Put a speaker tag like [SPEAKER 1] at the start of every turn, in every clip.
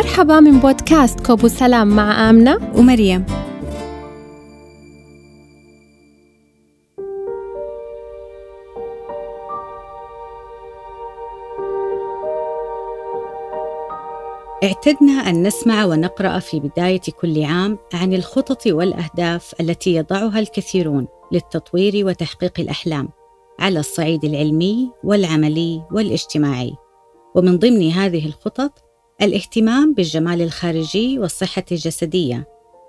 [SPEAKER 1] مرحبا من بودكاست كوبو سلام مع آمنة
[SPEAKER 2] ومريم. اعتدنا أن نسمع ونقرأ في بداية كل عام عن الخطط والأهداف التي يضعها الكثيرون للتطوير وتحقيق الأحلام على الصعيد العلمي والعملي والاجتماعي. ومن ضمن هذه الخطط الاهتمام بالجمال الخارجي والصحة الجسدية.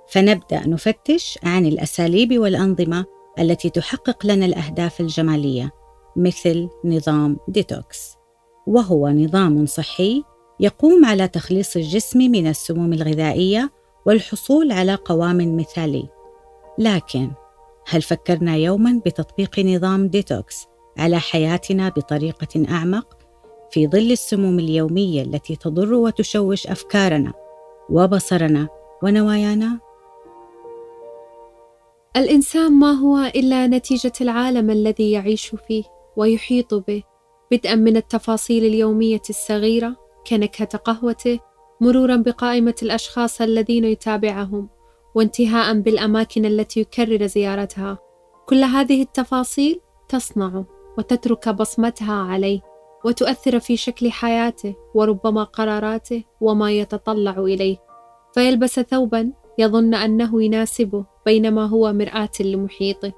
[SPEAKER 2] فنبدأ نفتش عن الأساليب والأنظمة التي تحقق لنا الأهداف الجمالية مثل نظام ديتوكس. وهو نظام صحي يقوم على تخليص الجسم من السموم الغذائية والحصول على قوام مثالي. لكن هل فكرنا يوما بتطبيق نظام ديتوكس على حياتنا بطريقة أعمق؟ في ظل السموم اليومية التي تضر وتشوش أفكارنا وبصرنا ونوايانا؟
[SPEAKER 1] الإنسان ما هو إلا نتيجة العالم الذي يعيش فيه ويحيط به بدءا من التفاصيل اليومية الصغيرة كنكهة قهوته مرورا بقائمة الأشخاص الذين يتابعهم وانتهاء بالأماكن التي يكرر زيارتها كل هذه التفاصيل تصنع وتترك بصمتها عليه وتؤثر في شكل حياته وربما قراراته وما يتطلع إليه. فيلبس ثوبا يظن أنه يناسبه بينما هو مرآة لمحيطه.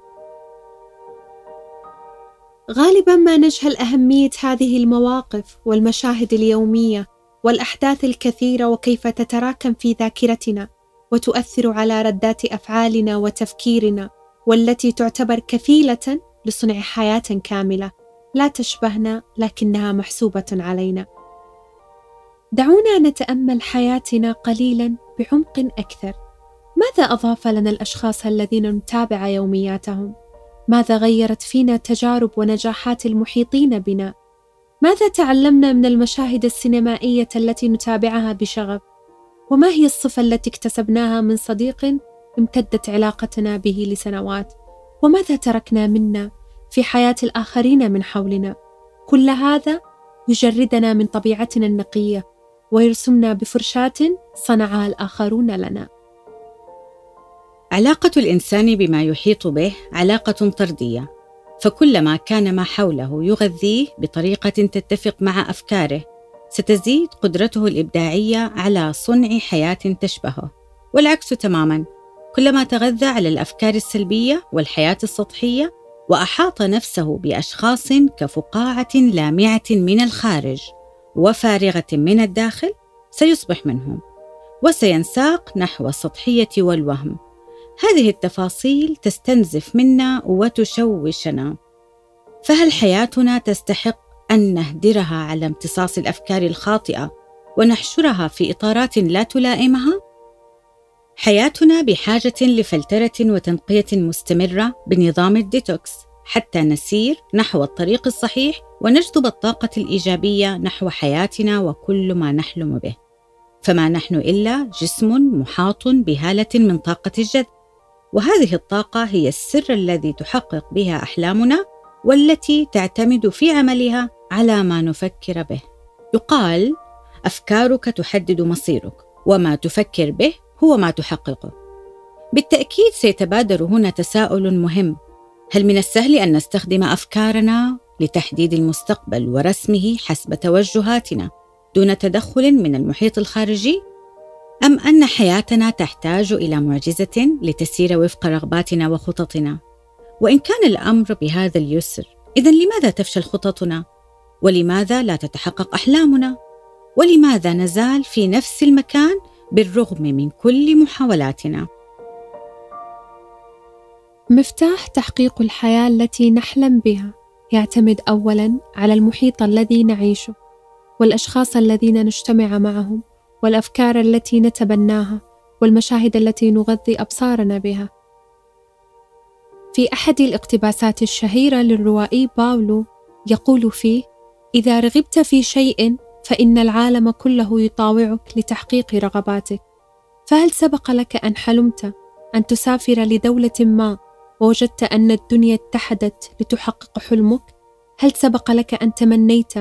[SPEAKER 1] غالبا ما نجهل أهمية هذه المواقف والمشاهد اليومية والأحداث الكثيرة وكيف تتراكم في ذاكرتنا وتؤثر على ردات أفعالنا وتفكيرنا والتي تعتبر كفيلة لصنع حياة كاملة. لا تشبهنا لكنها محسوبة علينا. دعونا نتأمل حياتنا قليلا بعمق أكثر. ماذا أضاف لنا الأشخاص الذين نتابع يومياتهم؟ ماذا غيرت فينا تجارب ونجاحات المحيطين بنا؟ ماذا تعلمنا من المشاهد السينمائية التي نتابعها بشغف؟ وما هي الصفة التي اكتسبناها من صديق امتدت علاقتنا به لسنوات؟ وماذا تركنا منا في حياة الآخرين من حولنا. كل هذا يجردنا من طبيعتنا النقية ويرسمنا بفرشاة صنعها الآخرون لنا.
[SPEAKER 2] علاقة الإنسان بما يحيط به علاقة طردية فكلما كان ما حوله يغذيه بطريقة تتفق مع أفكاره ستزيد قدرته الإبداعية على صنع حياة تشبهه. والعكس تماما كلما تغذى على الأفكار السلبية والحياة السطحية وأحاط نفسه بأشخاص كفقاعة لامعة من الخارج وفارغة من الداخل سيصبح منهم وسينساق نحو السطحية والوهم. هذه التفاصيل تستنزف منا وتشوشنا. فهل حياتنا تستحق أن نهدرها على امتصاص الأفكار الخاطئة ونحشرها في إطارات لا تلائمها؟ حياتنا بحاجة لفلترة وتنقية مستمرة بنظام الديتوكس حتى نسير نحو الطريق الصحيح ونجذب الطاقة الإيجابية نحو حياتنا وكل ما نحلم به. فما نحن إلا جسم محاط بهالة من طاقة الجذب، وهذه الطاقة هي السر الذي تحقق بها أحلامنا والتي تعتمد في عملها على ما نفكر به. يقال: أفكارك تحدد مصيرك، وما تفكر به هو ما تحققه. بالتأكيد سيتبادر هنا تساؤل مهم. هل من السهل أن نستخدم أفكارنا لتحديد المستقبل ورسمه حسب توجهاتنا دون تدخل من المحيط الخارجي؟ أم أن حياتنا تحتاج إلى معجزة لتسير وفق رغباتنا وخططنا؟ وإن كان الأمر بهذا اليسر اذا لماذا تفشل خططنا؟ ولماذا لا تتحقق أحلامنا؟ ولماذا نزال في نفس المكان بالرغم من كل محاولاتنا.
[SPEAKER 1] مفتاح تحقيق الحياة التي نحلم بها يعتمد اولا على المحيط الذي نعيشه والأشخاص الذين نجتمع معهم والأفكار التي نتبناها والمشاهد التي نغذي أبصارنا بها. في أحد الاقتباسات الشهيرة للروائي باولو يقول فيه إذا رغبت في شيء فإن العالم كله يطاوعك لتحقيق رغباتك فهل سبق لك أن حلمت أن تسافر لدولة ما ووجدت أن الدنيا اتحدت لتحقق حلمك؟ هل سبق لك أن تمنيت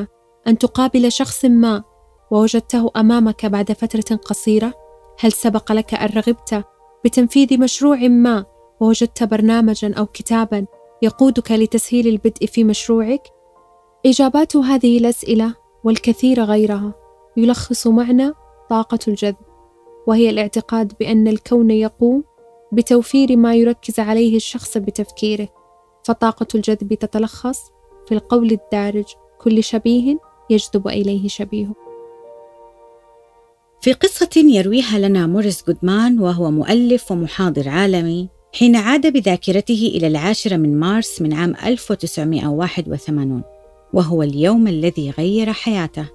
[SPEAKER 1] أن تقابل شخص ما ووجدته أمامك بعد فترة قصيرة؟ هل سبق لك أن رغبت بتنفيذ مشروع ما ووجدت برنامجا أو كتابا يقودك لتسهيل البدء في مشروعك؟ إجابات هذه الأسئلة والكثير غيرها يلخص معنى طاقة الجذب وهي الاعتقاد بأن الكون يقوم بتوفير ما يركز عليه الشخص بتفكيره فطاقة الجذب تتلخص في القول الدارج كل شبيه يجذب إليه شبيهه.
[SPEAKER 2] في قصة يرويها لنا موريس جودمان وهو مؤلف ومحاضر عالمي حين عاد بذاكرته إلى العاشرة من مارس من عام 1981 وهو اليوم الذي غير حياته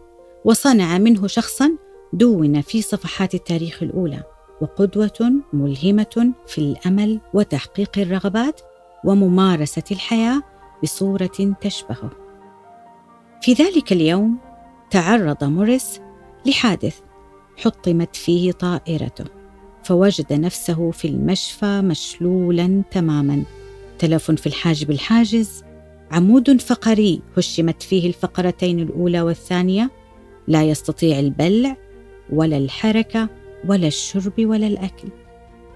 [SPEAKER 2] وصنع منه شخصا دون في صفحات التاريخ الأولى وقدوة ملهمة في الأمل وتحقيق الرغبات وممارسة الحياة بصورة تشبهه. في ذلك اليوم تعرض موريس لحادث حطمت فيه طائرته فوجد نفسه في المشفى مشلولا تماما تلف في الحاجب الحاجز عمود فقري هشمت فيه الفقرتين الأولى والثانية. لا يستطيع البلع ولا الحركة ولا الشرب ولا الأكل.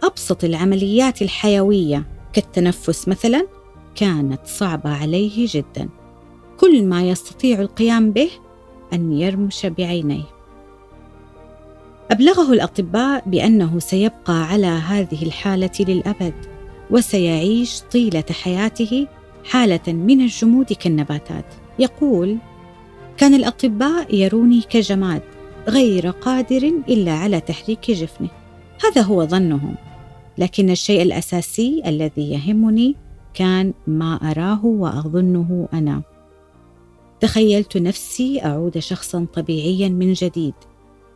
[SPEAKER 2] أبسط العمليات الحيوية كالتنفس مثلا كانت صعبة عليه جدا. كل ما يستطيع القيام به أن يرمش بعينيه. أبلغه الأطباء بأنه سيبقى على هذه الحالة للأبد وسيعيش طيلة حياته حالة من الجمود كالنباتات. يقول كان الأطباء يروني كجماد غير قادر إلا على تحريك جفنه. هذا هو ظنهم. لكن الشيء الأساسي الذي يهمني كان ما أراه وأظنه أنا. تخيلت نفسي أعود شخصا طبيعيا من جديد.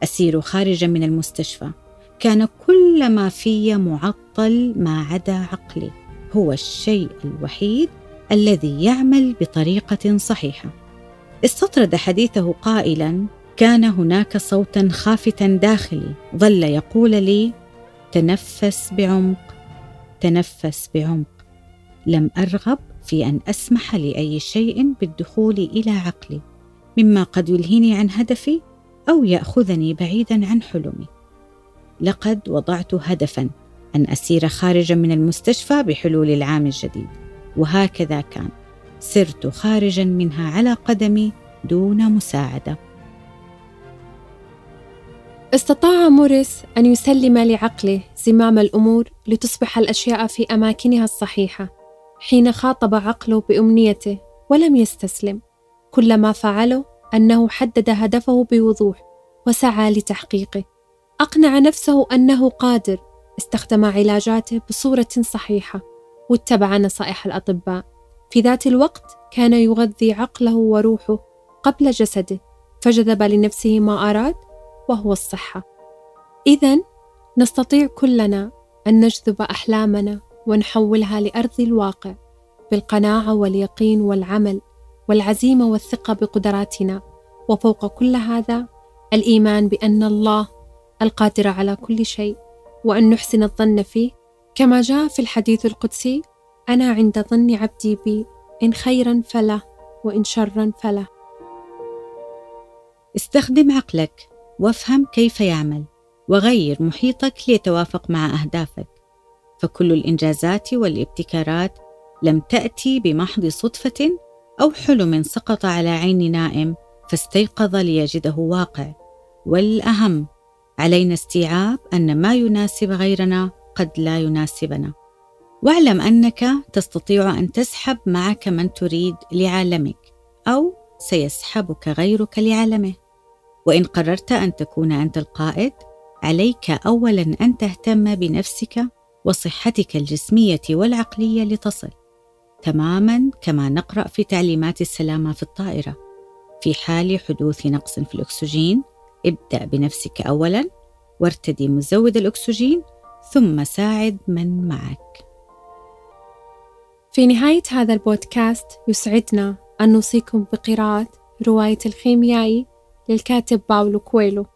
[SPEAKER 2] أسير خارجا من المستشفى. كان كل ما في معطل ما عدا عقلي. هو الشيء الوحيد الذي يعمل بطريقة صحيحة. استطرد حديثه قائلا كان هناك صوتا خافتا داخلي. ظل يقول لي تنفس بعمق تنفس بعمق. لم أرغب في أن أسمح لأي شيء بالدخول إلى عقلي. مما قد يلهيني عن هدفي أو يأخذني بعيدا عن حلمي. لقد وضعت هدفا أن أسير خارجا من المستشفى بحلول العام الجديد. وهكذا كان. سرت خارجا منها على قدمي دون مساعدة.
[SPEAKER 1] استطاع موريس أن يسلم لعقله زمام الأمور لتصبح الأشياء في أماكنها الصحيحة حين خاطب عقله بأمنيته ولم يستسلم كل ما فعله أنه حدد هدفه بوضوح وسعى لتحقيقه. أقنع نفسه أنه قادر استخدم علاجاته بصورة صحيحة. واتبع نصائح الأطباء. في ذات الوقت كان يغذي عقله وروحه قبل جسده فجذب لنفسه ما أراد وهو الصحة. اذا نستطيع كلنا أن نجذب أحلامنا ونحولها لأرض الواقع بالقناعة واليقين والعمل والعزيمة والثقة بقدراتنا. وفوق كل هذا الإيمان بأن الله القادر على كل شيء وأن نحسن الظن فيه كما جاء في الحديث القدسي أنا عند ظن عبدي بي إن خيرا فله وإن شرا فله.
[SPEAKER 2] استخدم عقلك وافهم كيف يعمل وغير محيطك ليتوافق مع أهدافك. فكل الإنجازات والابتكارات لم تأتي بمحض صدفة أو حلم سقط على عين نائم فاستيقظ ليجده واقع. والأهم علينا استيعاب أن ما يناسب غيرنا قد لا يناسبنا. واعلم أنك تستطيع أن تسحب معك من تريد لعالمك أو سيسحبك غيرك لعالمه. وإن قررت أن تكون أنت القائد عليك اولا أن تهتم بنفسك وصحتك الجسمية والعقلية لتصل. تماما كما نقرأ في تعليمات السلامة في الطائرة. في حال حدوث نقص في الأكسجين ابدأ بنفسك اولا وارتدي مزود الأكسجين ثم ساعد من معك.
[SPEAKER 1] في نهاية هذا البودكاست يسعدنا أن نوصيكم بقراءة رواية الخيميائي للكاتب باولو كويلو.